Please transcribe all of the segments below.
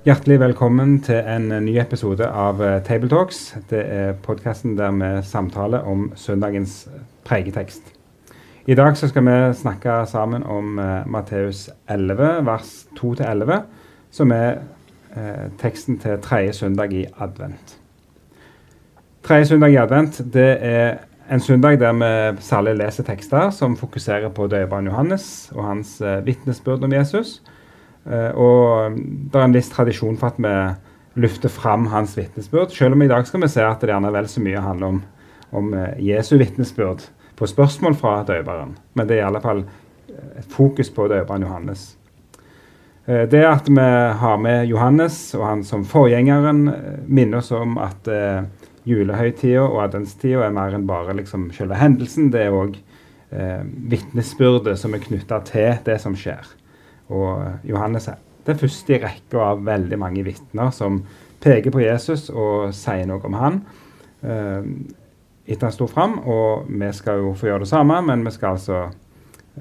Hjertelig velkommen til en ny episode av Table Tabletalks. Det er podkasten der vi samtaler om søndagens pregetekst. I dag skal vi snakke sammen om uh, Matteus 11, vers 2-11, som er uh, teksten til tredje søndag i advent. Tredje søndag i advent det er en søndag der vi særlig leser tekster som fokuserer på døperen Johannes og hans uh, vitnesbyrd om Jesus. Uh, og det er en viss tradisjon for at vi løfter fram hans vitnesbyrd, selv om i dag skal vi se at det gjerne vel så mye handler om, om uh, Jesu vitnesbyrd på spørsmål fra døperen. Men det er i alle fall et fokus på døperen Johannes. Det at vi har med Johannes og han som forgjengeren, minner oss om at julehøytida og adventstida er mer enn bare liksom selve hendelsen. Det er òg eh, vitnesbyrdet som er knytta til det som skjer. Og Johannes er det første i rekka av veldig mange vitner som peker på Jesus og sier noe om han eh, etter han sto fram. Og vi skal jo få gjøre det samme, men vi skal altså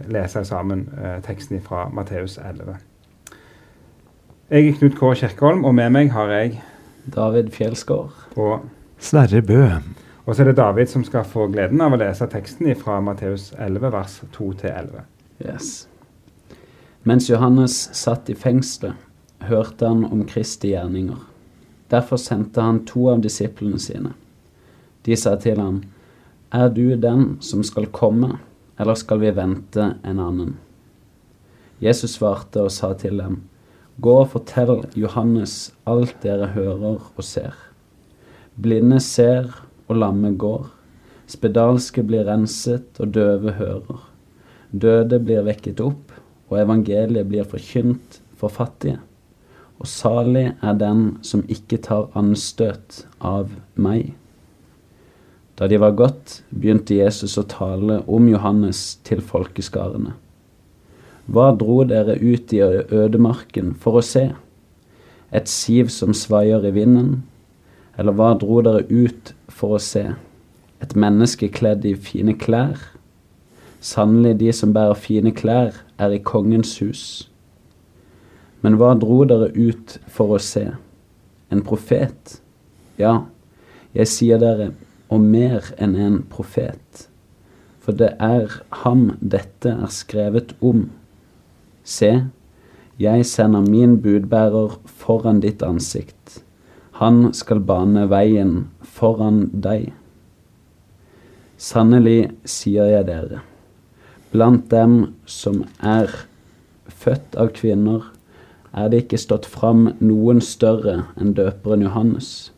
lese sammen eh, teksten fra Matteus 11. Jeg er Knut K. Kirkeholm, og med meg har jeg David Fjelsgaard. Og Sverre Bø. Og så er det David som skal få gleden av å lese teksten fra Matteus 11, vers 2-11. Yes. Mens Johannes satt i fengselet, hørte han om Kristi gjerninger. Derfor sendte han to av disiplene sine. De sa til ham, Er du den som skal komme, eller skal vi vente en annen? Jesus svarte og sa til dem, Gå og fortell Johannes alt dere hører og ser. Blinde ser og lamme går. Spedalske blir renset og døve hører. Døde blir vekket opp, og evangeliet blir forkynt for fattige. Og salig er den som ikke tar anstøt av meg. Da de var gått, begynte Jesus å tale om Johannes til folkeskarene. Hva dro dere ut i ødemarken for å se? Et siv som svaier i vinden? Eller hva dro dere ut for å se? Et menneske kledd i fine klær? Sannelig, de som bærer fine klær, er i kongens hus. Men hva dro dere ut for å se? En profet? Ja, jeg sier dere, og mer enn en profet. For det er ham dette er skrevet om. Se, jeg sender min budbærer foran ditt ansikt han skal bane veien foran deg. Sannelig sier jeg dere, blant dem som er født av kvinner, er det ikke stått fram noen større enn døperen Johannes.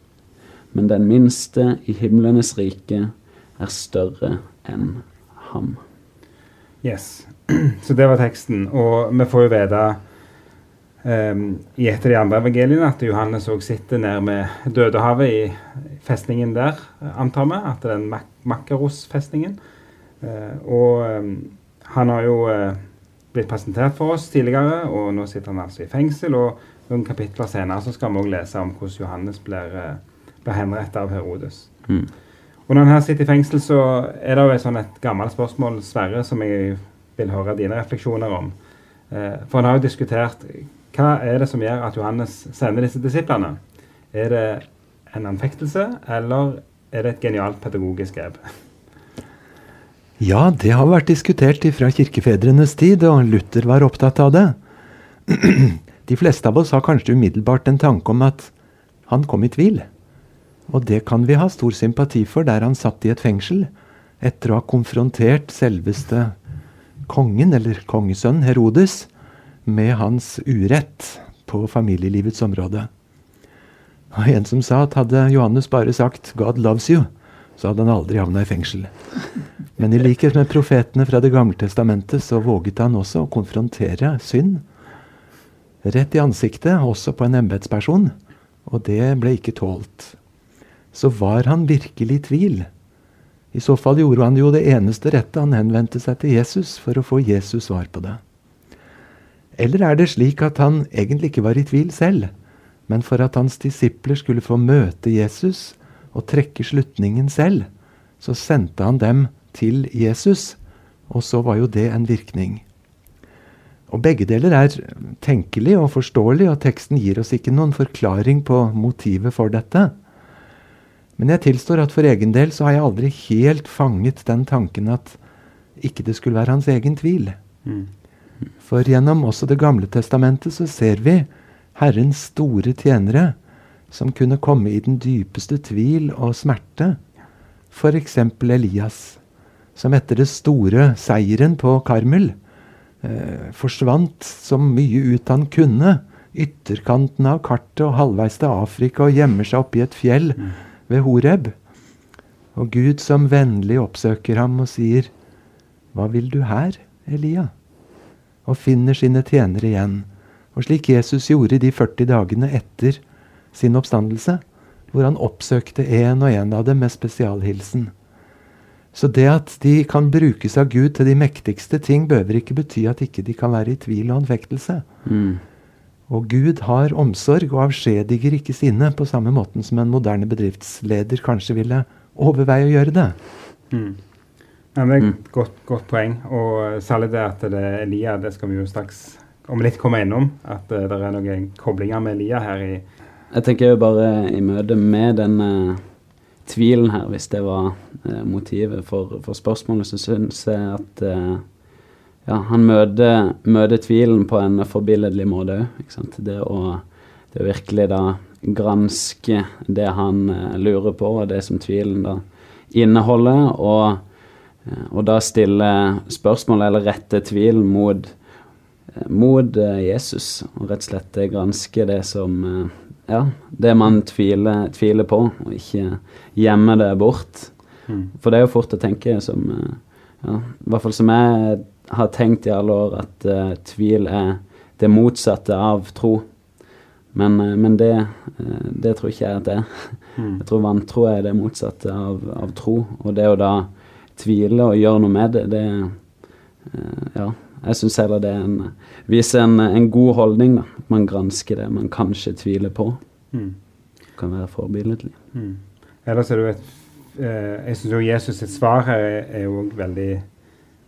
Men den minste i himlenes rike er større enn ham. Yes, så det var teksten. Og vi får jo vite um, i et av de andre evangeliene at Johannes òg sitter nede med Dødehavet i festningen der, antar vi. At det er den Mak Makaros-festningen. Uh, og um, han har jo uh, blitt presentert for oss tidligere, og nå sitter han altså i fengsel. Og noen kapitler senere så skal vi òg lese om hvordan Johannes blir, uh, blir henrettet av Herodes. Mm. Og når han her sitter i fengsel, så er det jo et, sånn et gammelt spørsmål, Sverre, som jeg vil høre dine refleksjoner om. For han har jo diskutert hva er det som gjør at Johannes sender disse disiplene? Er det en anfektelse, eller er det et genialt pedagogisk grep? Ja, det har vært diskutert fra kirkefedrenes tid, og Luther var opptatt av det. De fleste av oss har kanskje umiddelbart en tanke om at han kom i tvil. Og det kan vi ha stor sympati for der han satt i et fengsel etter å ha konfrontert selveste kongen, eller kongesønnen Herodes, med hans urett på familielivets område. Og en som sa at hadde Johannes bare sagt 'God loves you', så hadde han aldri havna i fengsel. Men i likhet med profetene fra Det gamle testamentet så våget han også å konfrontere synd rett i ansiktet, også på en embetsperson, og det ble ikke tålt. Så var han virkelig i tvil. I så fall gjorde han jo det eneste rette, han henvendte seg til Jesus for å få Jesus svar på det. Eller er det slik at han egentlig ikke var i tvil selv, men for at hans disipler skulle få møte Jesus og trekke slutningen selv, så sendte han dem til Jesus, og så var jo det en virkning. Og Begge deler er tenkelig og forståelig, og teksten gir oss ikke noen forklaring på motivet for dette. Men jeg tilstår at for egen del så har jeg aldri helt fanget den tanken at ikke det skulle være hans egen tvil. Mm. For gjennom også Det gamle testamentet så ser vi Herrens store tjenere som kunne komme i den dypeste tvil og smerte. F.eks. Elias, som etter det store seieren på Karmel eh, forsvant så mye ut han kunne. Ytterkanten av kartet og halvveis til Afrika og gjemmer seg oppi et fjell ved Horeb. Og Gud som vennlig oppsøker ham og sier, 'Hva vil du her, Elia?' Og finner sine tjenere igjen. Og slik Jesus gjorde de 40 dagene etter sin oppstandelse, hvor han oppsøkte en og en av dem med spesialhilsen. Så det at de kan brukes av Gud til de mektigste ting, behøver ikke bety at ikke de kan være i tvil og anfektelse. Mm. Og Gud har omsorg og avskjediger ikke sine, på samme måten som en moderne bedriftsleder kanskje ville overveie å gjøre det. Mm. Ja, det er Mm. et godt, godt poeng. Og særlig det at det er Elia, det skal vi jo straks om litt komme innom. At uh, det er noen koblinger med Elia her i Jeg tenker jo bare i møte med denne tvilen her, hvis det var eh, motivet for, for spørsmålet, så syns jeg at eh, ja, han møter, møter tvilen på en forbilledlig måte òg. Det, å- det å virkelig da granske det han eh, lurer på, og det som tvilen da inneholder, og, og da stille spørsmål eller rette tvil mot, mot Jesus, og rett og slett granske det som ja, det man tviler, tviler på, og ikke gjemmer det bort. Mm. For det er jo fort å tenke som eh, ja, I hvert fall som jeg har tenkt i alle år, at uh, tvil er det motsatte av tro. Men, uh, men det, uh, det tror ikke jeg at det er. Mm. Jeg tror vantro er det motsatte av, av tro. Og det å da tvile og gjøre noe med det, det Ja, jeg syns heller det er en, viser en, en god holdning. da, man gransker det man kanskje tviler på. Mm. Kan være forbilledlig. Mm. Ellers er det jo et eh, Jeg syns jo Jesus sitt svar her er, jo veldig,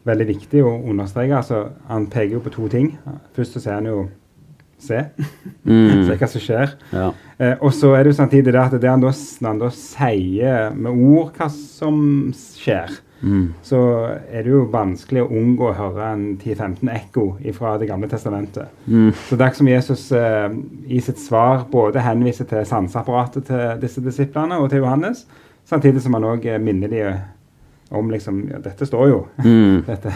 veldig viktig å understreke. Altså, han peker jo på to ting. Først så sier han jo se. Mm. Se hva som skjer. Ja. Eh, og så er det jo samtidig det at det han da, han da sier med ord hva som skjer, Mm. så er det jo vanskelig å unngå å høre en 10-15 ekko fra Det gamle testamentet. Mm. Så det er ikke som Jesus eh, i sitt svar både henviser til sanseapparatet til disse disiplene og til Johannes, samtidig som han òg minner de om liksom ja, Dette står jo. Mm. Dette.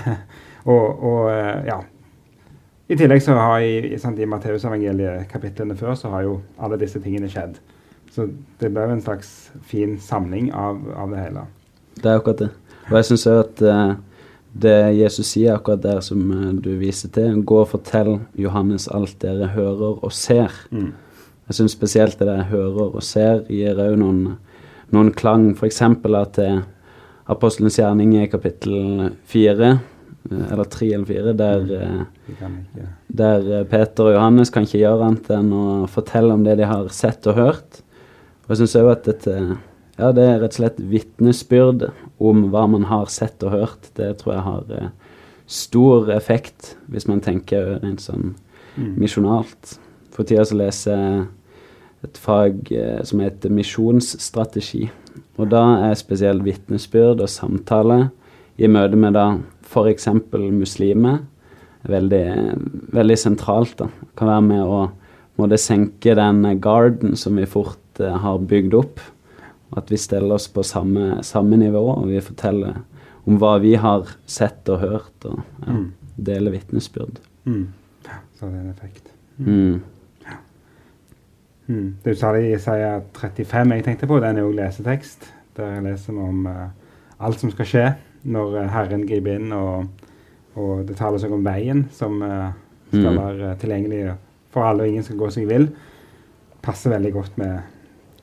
Og, og eh, ja. I tillegg så har i, i, sant, i Matteusevangeliet kapitlene før så har jo alle disse tingene skjedd. Så det ble jo en slags fin samling av, av det hele. Det er akkurat det. Og jeg syns òg at eh, det Jesus sier akkurat der som eh, du viser til, gå og fortell Johannes alt dere hører og ser. Mm. Jeg syns spesielt det der hører og ser gir òg noen, noen klang. F.eks. at det Apostelens gjerning i kapittel fire, eh, eller tre eller fire, der, eh, ikke der eh, Peter og Johannes kan ikke gjøre annet enn å fortelle om det de har sett og hørt. Og jeg syns òg at dette ja, det er rett og slett vitnesbyrd om hva man har sett og hørt. Det tror jeg har eh, stor effekt, hvis man tenker rent sånn mm. misjonalt. For tida så leser jeg et fag eh, som heter misjonsstrategi. Og da er spesielt vitnesbyrd og samtale i møte med da f.eks. muslimer veldig, veldig sentralt. da. Kan være med å måtte senke den garden som vi fort eh, har bygd opp. At vi steller oss på samme, samme nivå, og vi forteller om hva vi har sett og hørt, og ja, Mm. deler vitnesbyrd. Mm. Så det er en effekt. Mm. Mm. Det sa det i Isaiah 35 jeg tenkte på. Den er jo lesetekst. Der leser vi om uh, alt som skal skje når uh, Herren griper inn. Og, og det taler seg om veien som uh, skal Mm. være tilgjengelig for alle og ingen skal gå seg vill, passer veldig godt med,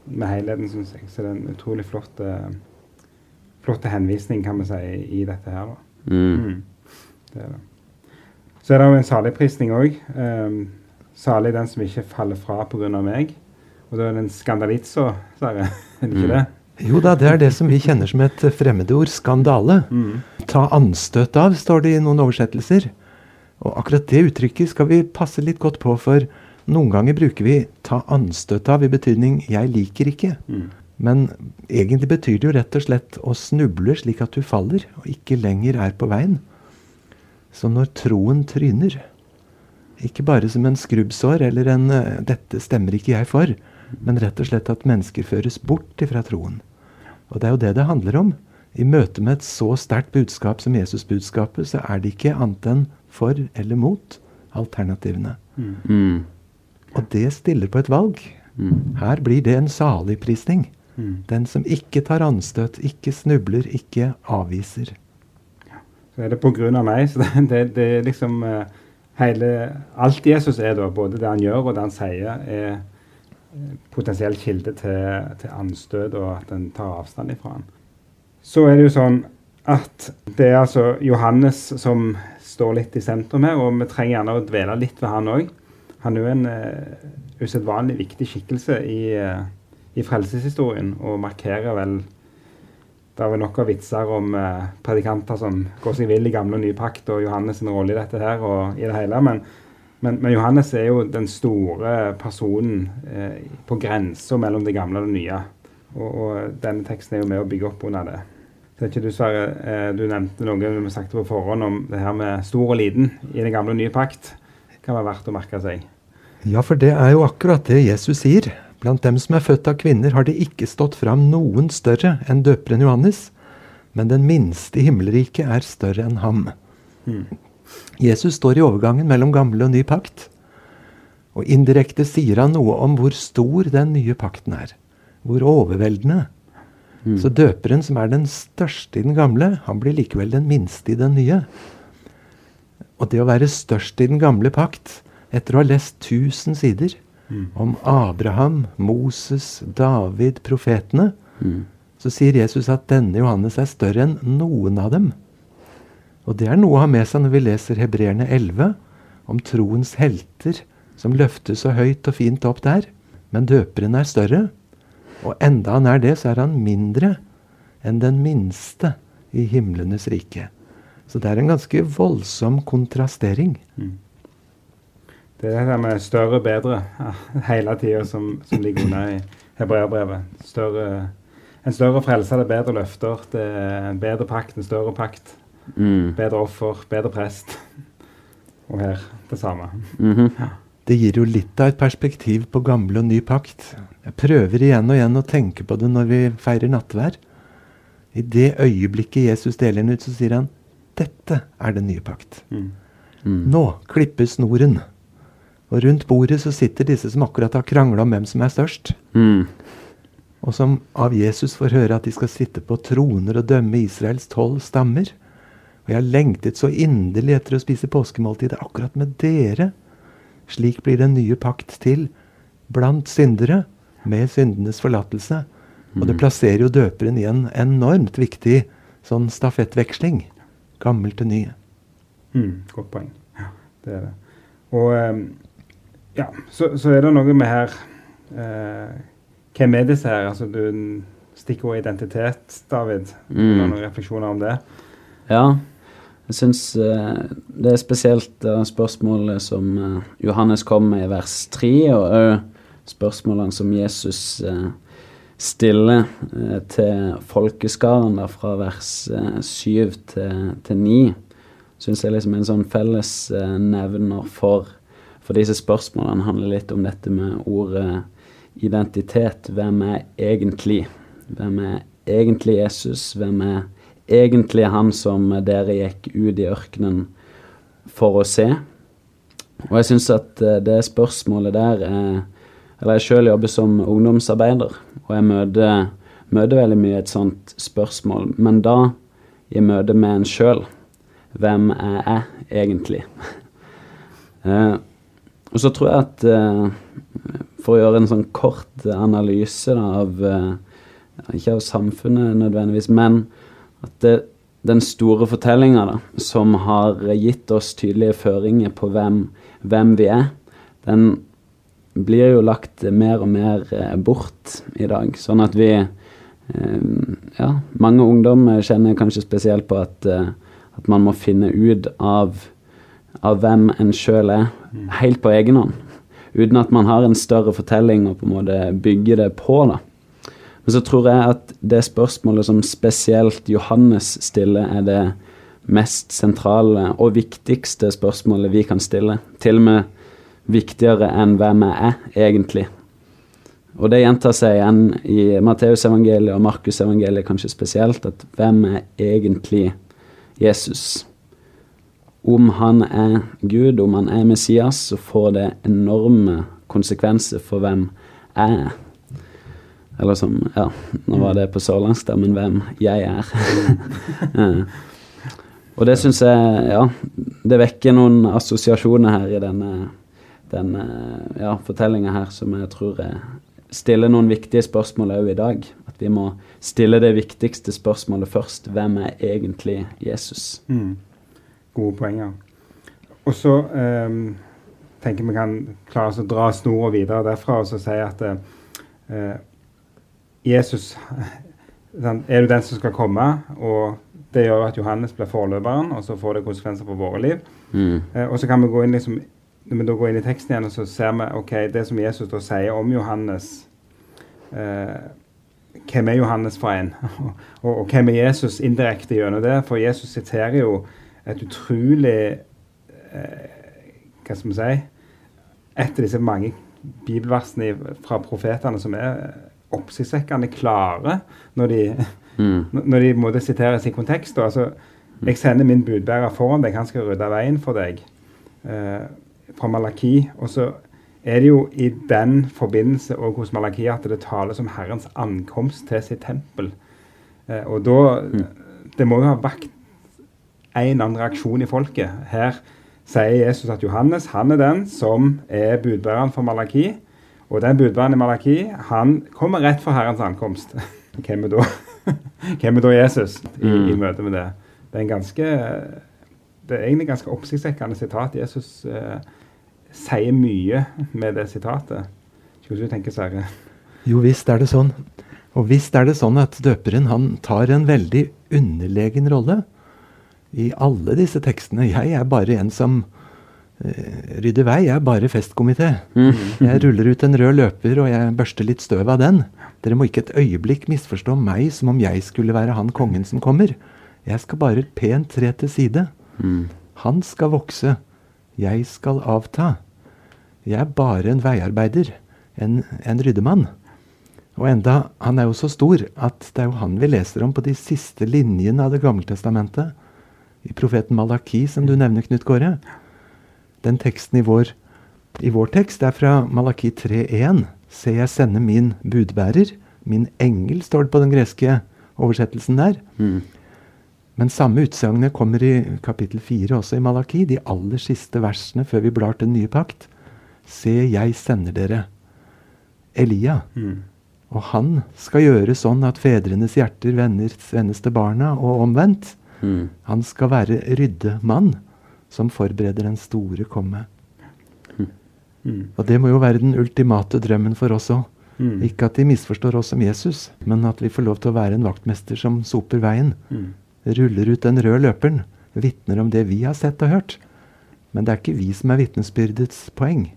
med helheten, syns jeg. Så det er en utrolig flott, uh, flott henvisning, kan vi si, i dette her. da. Mm. Mm. Det er det. Så er det jo en saligprisning òg. Um, salig den som ikke faller fra pga. meg. Og da er det en skandalitso, Sverre. Er det ikke Mm. det? Jo da, det er det som vi kjenner som et fremmedord, skandale. Mm. Ta anstøt av, står det i noen oversettelser. Og akkurat det uttrykket skal vi passe litt godt på, for noen ganger bruker vi 'ta anstøt av' i betydning 'jeg liker ikke'. Mm. Men egentlig betyr det jo rett og slett å snuble slik at du faller, og ikke lenger er på veien. Så når troen tryner, ikke bare som en skrubbsår eller en eh, 'dette stemmer ikke jeg for', men rett og slett at mennesker føres bort ifra troen. Og det er jo det det handler om. I møte med et så sterkt budskap som Jesusbudskapet, så er det ikke annet enn for eller mot alternativene. Mm. Og det stiller på et valg. Mm. Her blir det en saligprisning. Mm. Den som ikke tar anstøt, ikke snubler, ikke avviser. Så er det på grunn av meg. Så det, det, det er liksom uh, hele Alt Jesus er, da, både det han gjør og det han sier, er eh, potensiell kilde til, til anstøt, og at en tar avstand ifra han. Så er det jo sånn at det er altså Johannes som står litt i sentrum her, og vi trenger gjerne å dvele litt ved han òg. Han er jo en uh, usedvanlig viktig skikkelse i, uh, i frelseshistorien, og markerer vel det er vel nok av vitser om uh, predikanter som går seg vill i gamle og nye pakt, og Johannes' sin rolle i dette her og i det hele. Men, men, men Johannes er jo den store personen eh, på grensa mellom det gamle og det nye. Og, og denne teksten er jo med å bygge opp under det. Så er ikke du, Sverre, du nevnte noe vi snakket på forhånd om det her med stor og liten i den gamle og nye pakt. Kan være verdt å merke seg. Ja, for det er jo akkurat det Jesus sier. Blant dem som er født av kvinner, har det ikke stått fram noen større enn døperen Johannes, men den minste i himmelriket er større enn ham. Mm. Jesus står i overgangen mellom gamle og ny pakt. Og indirekte sier han noe om hvor stor den nye pakten er. Hvor overveldende. Mm. Så døperen, som er den største i den gamle, han blir likevel den minste i den nye. Og det å være størst i den gamle pakt, etter å ha lest 1000 sider Mm. om Abraham, Moses, David, profetene, Mm. så sier Jesus at denne Johannes er større enn noen av dem. Og det er noe å ha med seg når vi leser Hebreerne 11, om troens helter som løftes så høyt og fint opp der. Men døperen er større. Og enda han er det, så er han mindre enn den minste i himlenes rike. Så det er en ganske voldsom kontrastering. Mm. Det er det med større, bedre hele tida som, som ligger under i hebreerbrevet. Større, en større frelse, det er bedre løfter, det er en bedre pakt, en større pakt. Mm. Bedre offer, bedre prest. Og her det samme. Mhm. Det gir jo litt av et perspektiv på gamle og ny pakt. Jeg prøver igjen og igjen å tenke på det når vi feirer nattvær. I det øyeblikket Jesus deler den ut, så sier han dette er den nye pakt. Mm. Mm. Nå klipper snoren. Og rundt bordet så sitter disse som akkurat har krangla om hvem som er størst. Mm. Og som av Jesus får høre at de skal sitte på troner og dømme Israels tolv stammer. Og jeg har lengtet så inderlig etter å spise påskemåltidet akkurat med dere. Slik blir den nye pakt til blant syndere, med syndenes forlatelse. Og det plasserer jo døperen i en enormt viktig sånn stafettveksling. Gammel til ny. Mm, godt poeng. Ja, det er det. Og ehm, ja, så, så er det noe med her eh, Hvem er disse her? Altså, du Stikkord identitet, David. Mm. Noen refleksjoner om det? Ja, jeg syns eh, det er spesielt eh, spørsmålet som eh, Johannes kom med i vers 3, og òg spørsmålene som Jesus eh, stiller eh, til folkeskaren der fra vers eh, 7 til, til 9. Syns jeg liksom er en sånn felles eh, nevner for, for disse spørsmålene handler litt om dette med ordet identitet. Hvem er egentlig? Hvem er egentlig Jesus? Hvem er egentlig han som dere gikk ut i ørkenen for å se? Og jeg syns at eh, det spørsmålet der er Eller jeg sjøl jobber som ungdomsarbeider, og jeg møter, møter veldig mye et sånt spørsmål, men da i møte med en sjøl. Hvem er jeg egentlig? Eh, Og så tror jeg at eh, for å gjøre en sånn kort analyse da, av eh, Ikke av samfunnet nødvendigvis, men at det, den store fortellinga som har gitt oss tydelige føringer på hvem, hvem vi er, den blir jo lagt mer og mer eh, bort i dag. Sånn at vi Ja, mange ungdommer kjenner kanskje spesielt på at, at man må finne ut av, av hvem en sjøl er, helt på egen hånd uten at man har en større fortelling og på en måte bygger det på. da. Men så tror jeg at det spørsmålet som spesielt Johannes stiller, er det mest sentrale og viktigste spørsmålet vi kan stille. Til og med viktigere enn hvem jeg er, egentlig. Og det gjentar seg igjen i Matteusevangeliet og Markusevangeliet kanskje spesielt, at hvem er egentlig Jesus? Om han er Gud, om han er Messias, så får det enorme konsekvenser for hvem jeg er. Eller som Ja, nå var det på sørlandsk, men hvem jeg er. Og det syns jeg Ja, det vekker noen assosiasjoner her i denne, denne ja, fortellinga her som jeg tror er stiller noen viktige spørsmål òg i dag. At vi må stille det viktigste spørsmålet først. Hvem er egentlig Jesus? Mm gode poenger. Og så um, tenker vi kan klare oss å dra snora videre derfra og så si at uh, Jesus er jo den som skal komme, og det gjør at Johannes blir forløperen, og så får det konsekvenser for våre liv. Mm. Uh, og så kan vi gå inn liksom, når vi da går inn i teksten igjen, og så ser vi ok, det som Jesus da sier om Johannes uh, Hvem er Johannes for en? og, og, og, hvem er Jesus indirekte gjennom det? For Jesus siterer jo et utrolig eh, Hva skal vi si Et av disse mange bibelversene fra profetene som er oppsiktsvekkende klare når de, mm. når de måtte siteres i kontekst. Altså, jeg sender min budbærer foran deg, han skal rydde veien for deg. Eh, fra Malaki. Og så er det jo i den forbindelse og hos Malaki at det tales om Herrens ankomst til sitt tempel. Eh, og da mm. Det må jo ha vakt en annen reaksjon i folket. Her sier Jesus at Johannes han er den som er budbæreren for Malaki. Og den budbæreren i Malaki han kommer rett fra Herrens ankomst. Hvem er da, Hvem er da Jesus i, mm. i, møte med det? Det er, en ganske, det er egentlig ganske oppsiktsvekkende sitat. Jesus eh, sier mye med det sitatet. Hva du tenker Sverre? Jo visst er det sånn. Og visst er det sånn at døperen han tar en veldig underlegen rolle i alle disse tekstene. Jeg er bare en som uh, rydder vei. Jeg er bare festkomité. Mm. Jeg ruller ut en rød løper, og jeg børster litt støv av den. Dere må ikke et øyeblikk misforstå meg som om jeg skulle være han kongen som kommer. Jeg skal bare pent tre til side. Mm. Han skal vokse. Jeg skal avta. Jeg er bare en veiarbeider. En, en ryddemann. Og enda, han er jo så stor at det er jo han vi leser om på de siste linjene av Det gamle testamentet i profeten Malaki, som du nevner, Knut Kåre. Den teksten i vår, i vår tekst er fra Malaki 3.1. Se, jeg sender min budbærer. Min engel, står det på den greske oversettelsen der. Mm. Men samme utsagnet kommer i kapittel 4 også i Malaki, de aller siste versene før vi blar til den nye pakt. Se, jeg sender dere Elia. Mm. Og han skal gjøre sånn at fedrenes hjerter vendes til barna, og omvendt. Mm. Han skal være ryddemann som forbereder den store komme. Mm. Og det må jo være den ultimate drømmen for oss òg. Mm. Ikke at de misforstår oss som Jesus, men at vi får lov til å være en vaktmester som soper veien. Mm. Ruller ut den røde løperen. Vitner om det vi har sett og hørt. Men det er ikke vi som er vitnesbyrdets poeng.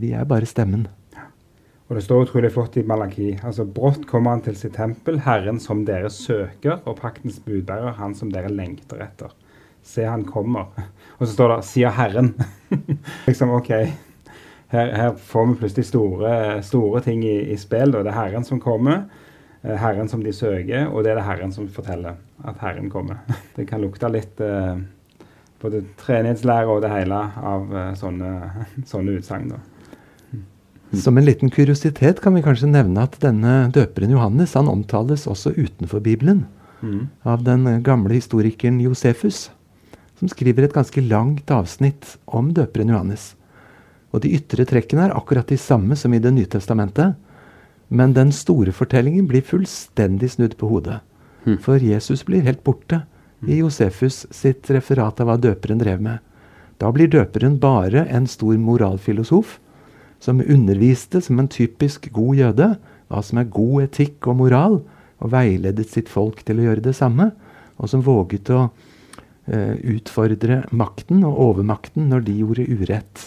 Vi er bare stemmen. Og det står utrolig flott i Malaki. Altså, Brått kommer han til sitt tempel, Herren som dere søker, og paktens budbærer, han som dere lengter etter. Se, han kommer. Og så står det 'sier Herren'. liksom, OK. Her, her, får vi plutselig store, store ting i, i spill. Det er Herren som kommer, eh, Herren som de søker, og det er det Herren som forteller at Herren kommer. Det kan lukte litt eh, både treningslære og det hele av eh, sånne, sånne utsagn. Som en liten kuriositet kan vi kanskje nevne at denne døperen Johannes han omtales også utenfor Bibelen mm. av den gamle historikeren Josefus, som skriver et ganske langt avsnitt om døperen Johannes. Og de ytre trekkene er akkurat de samme som i Det nye testamentet. Men den store fortellingen blir fullstendig snudd på hodet. Mm. For Jesus blir helt borte i Josefus sitt referat av hva døperen drev med. Da blir døperen bare en stor moralfilosof som underviste som en typisk god jøde hva som er god etikk og moral, og veiledet sitt folk til å gjøre det samme, og som våget å eh, utfordre makten og overmakten når de gjorde urett.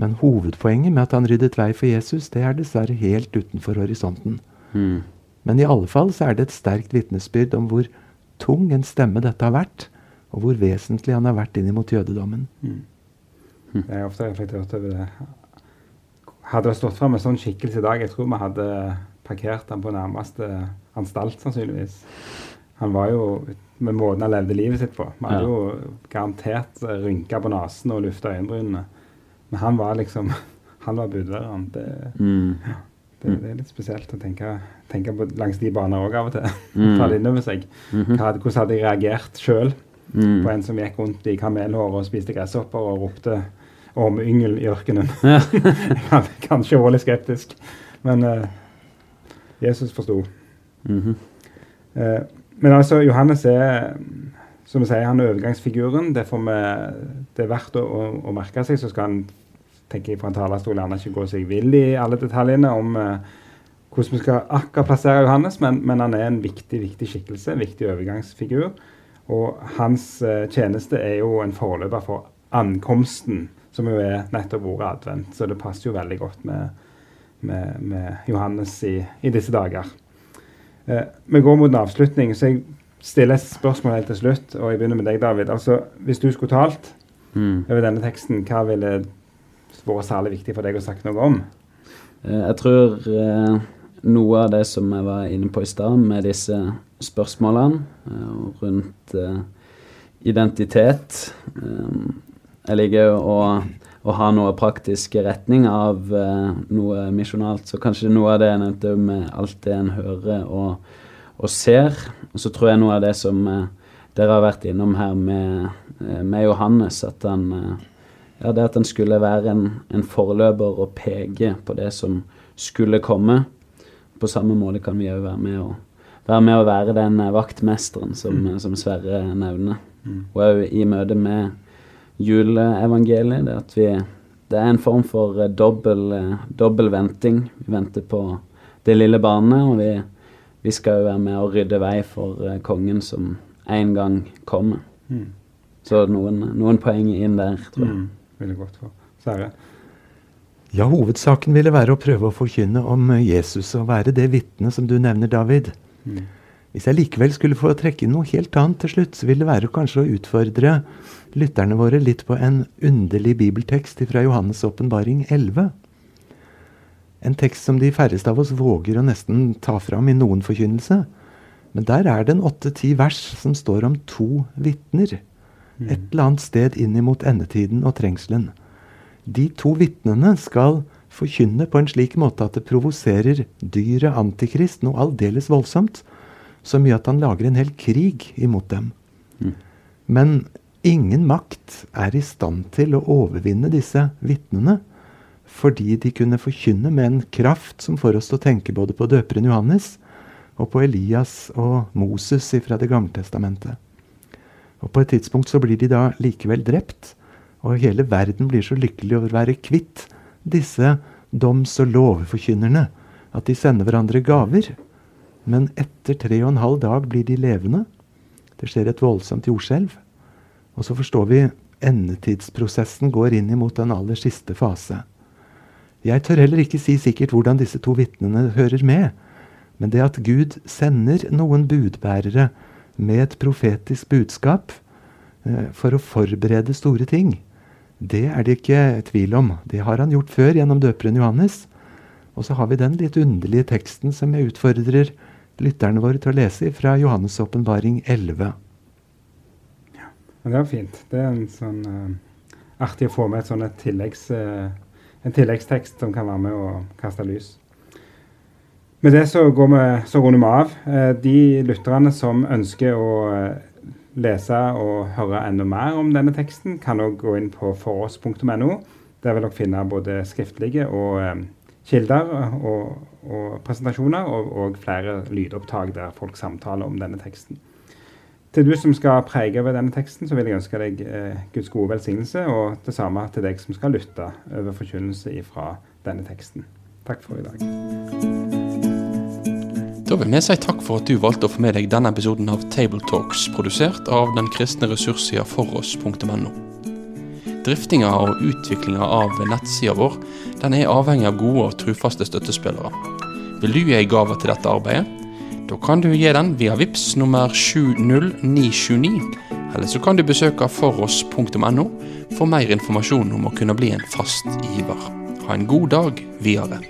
Men hovedpoenget med at han ryddet vei for Jesus, det er dessverre helt utenfor horisonten. Mm. Men i alle fall så er det et sterkt vitnesbyrd om hvor tung en stemme dette har vært, og hvor vesentlig han har vært inn mot jødedommen. Jeg har ofte reflektert over det. Hadde det stått fram en sånn skikkelse i dag, jeg tror vi hadde parkert han på nærmeste anstalt, sannsynligvis. Han var jo med måten han levde livet sitt på. Vi hadde Ja. jo garantert rynka på nesen og lufta øyenbrynene. Men han var liksom Han var budbæreren. Det, Mm. det, det er litt spesielt å tenke, tenke på langs de baner òg av og til. Mm. Ta det inn over seg. Mhm. Hva hvordan hadde jeg reagert sjøl Mm. på en som gikk rundt i kamelhår og spiste gresshopper og ropte ormeyngel i ørkenen. Ja. Jeg Kanskje vært litt skeptisk, men uh, Jesus forsto. Mm -hmm. uh, men altså, Johannes er som vi sier, han er overgangsfiguren. Det, vi, det er verdt å, å, å merke seg. Så skal han tenker jeg fra en talerstol gjerne ikke gå seg vill i alle detaljene om uh, hvordan vi skal akkurat plassere Johannes, men, men han er en viktig viktig skikkelse, en viktig overgangsfigur. Og hans tjeneste er jo en forløper for ankomsten, som jo er nettopp ordet advent. Så det passer jo veldig godt med, med, med Johannes i, i disse dager. Eh, vi går mot en avslutning, så jeg stiller et spørsmål helt til slutt. Og jeg begynner med deg, David. Altså, Hvis du skulle talt Mm. over denne teksten, hva ville vært særlig viktig for deg å sagt noe om? Eh, Jeg tror eh, noe av det som jeg var inne på i stad, med disse spørsmålene eh, rundt eh, identitet eh, Jeg liker å, å ha noe praktisk retning av eh, noe misjonalt. Så kanskje noe av det jeg nevnte med alt det en hører og, og ser. Og så tror jeg noe av det som eh, dere har vært innom her med, eh, med Johannes, at han eh, ja, det at han skulle være en, en forløper og peke på det som skulle komme. På samme måte kan vi òg være med å være med å være den vaktmesteren som, som Sverre nevner. Og òg i møte med juleevangeliet, det at vi Det er en form for eh, dobbel, eh, dobbel venting. Vi venter på det lille barnet, og vi, vi skal jo være med å rydde vei for eh, kongen som en gang kommer. Mm. Så noen, noen poeng inn der, tror jeg. Mm. Veldig godt. for. Sverre? Ja, hovedsaken ville være å prøve å forkynne om Jesus og være det vitnet som du nevner, David. Mm. Hvis jeg likevel skulle få trekke inn noe helt annet til slutt, så vil det være kanskje å utfordre lytterne våre litt på en underlig bibeltekst fra Johannes' åpenbaring 11. En tekst som de færreste av oss våger å nesten ta fram i noen forkynnelse. Men der er det en åtte-ti vers som står om to vitner. Et eller annet sted inn mot endetiden og trengselen. De to vitnene skal forkynne på en slik måte at det provoserer dyret Antikrist noe aldeles voldsomt, så mye at han lager en hel krig imot dem. Mm. Men ingen makt er i stand til å overvinne disse vitnene, fordi de kunne forkynne med en kraft som får oss til å tenke både på døperen Johannes og på Elias og Moses fra Det gamle testamentet. Og på et tidspunkt så blir de da likevel drept, og hele verden blir så lykkelig over å være kvitt disse doms- og lovforkynnerne at de sender hverandre gaver. Men etter tre og en halv dag blir de levende. Det skjer et voldsomt jordskjelv. Og så forstår vi endetidsprosessen går inn imot den aller siste fase. Jeg tør heller ikke si sikkert hvordan disse to vitnene hører med. Men det at Gud sender noen budbærere med et profetisk budskap eh, for å forberede store ting, det er det ikke tvil om. Det har han gjort før gjennom døperen Johannes. Og så har vi den litt underlige teksten som jeg utfordrer lytterne våre til å lese fra Johannes' åpenbaring 11. Ja, det var fint. Det er en sånn uh, artig å få med et sånn et tilleggs, uh, en tilleggstekst som kan være med å kaste lys. Med det så, går vi, så runder vi av. Uh, de lytterne som ønsker å lese og høre enda mer om denne teksten, kan òg gå inn på foross.no. Der vil dere finne både skriftlige og kilder og, og presentasjoner, og, og, flere lydopptak der folk samtaler om denne teksten. Til du som skal prege over denne teksten, så vil jeg ønske deg eh, Guds gode velsignelse, og det samme til deg som skal lytte over forkynnelse fra denne teksten. Takk for i dag. Da vil vi si takk for at du valgte å få med deg denne episoden av Tabletalks, produsert av den kristne ressurssida foross.no. Driftinga og utviklinga av nettsida vår den er avhengig av gode og trufaste støttespillere. Vil du gi ei gave til dette arbeidet? Da kan du gi den via VIPS nummer 70929, eller så kan du besøke foross.no for mer informasjon om å kunne bli en fast giver. Ha en god dag videre.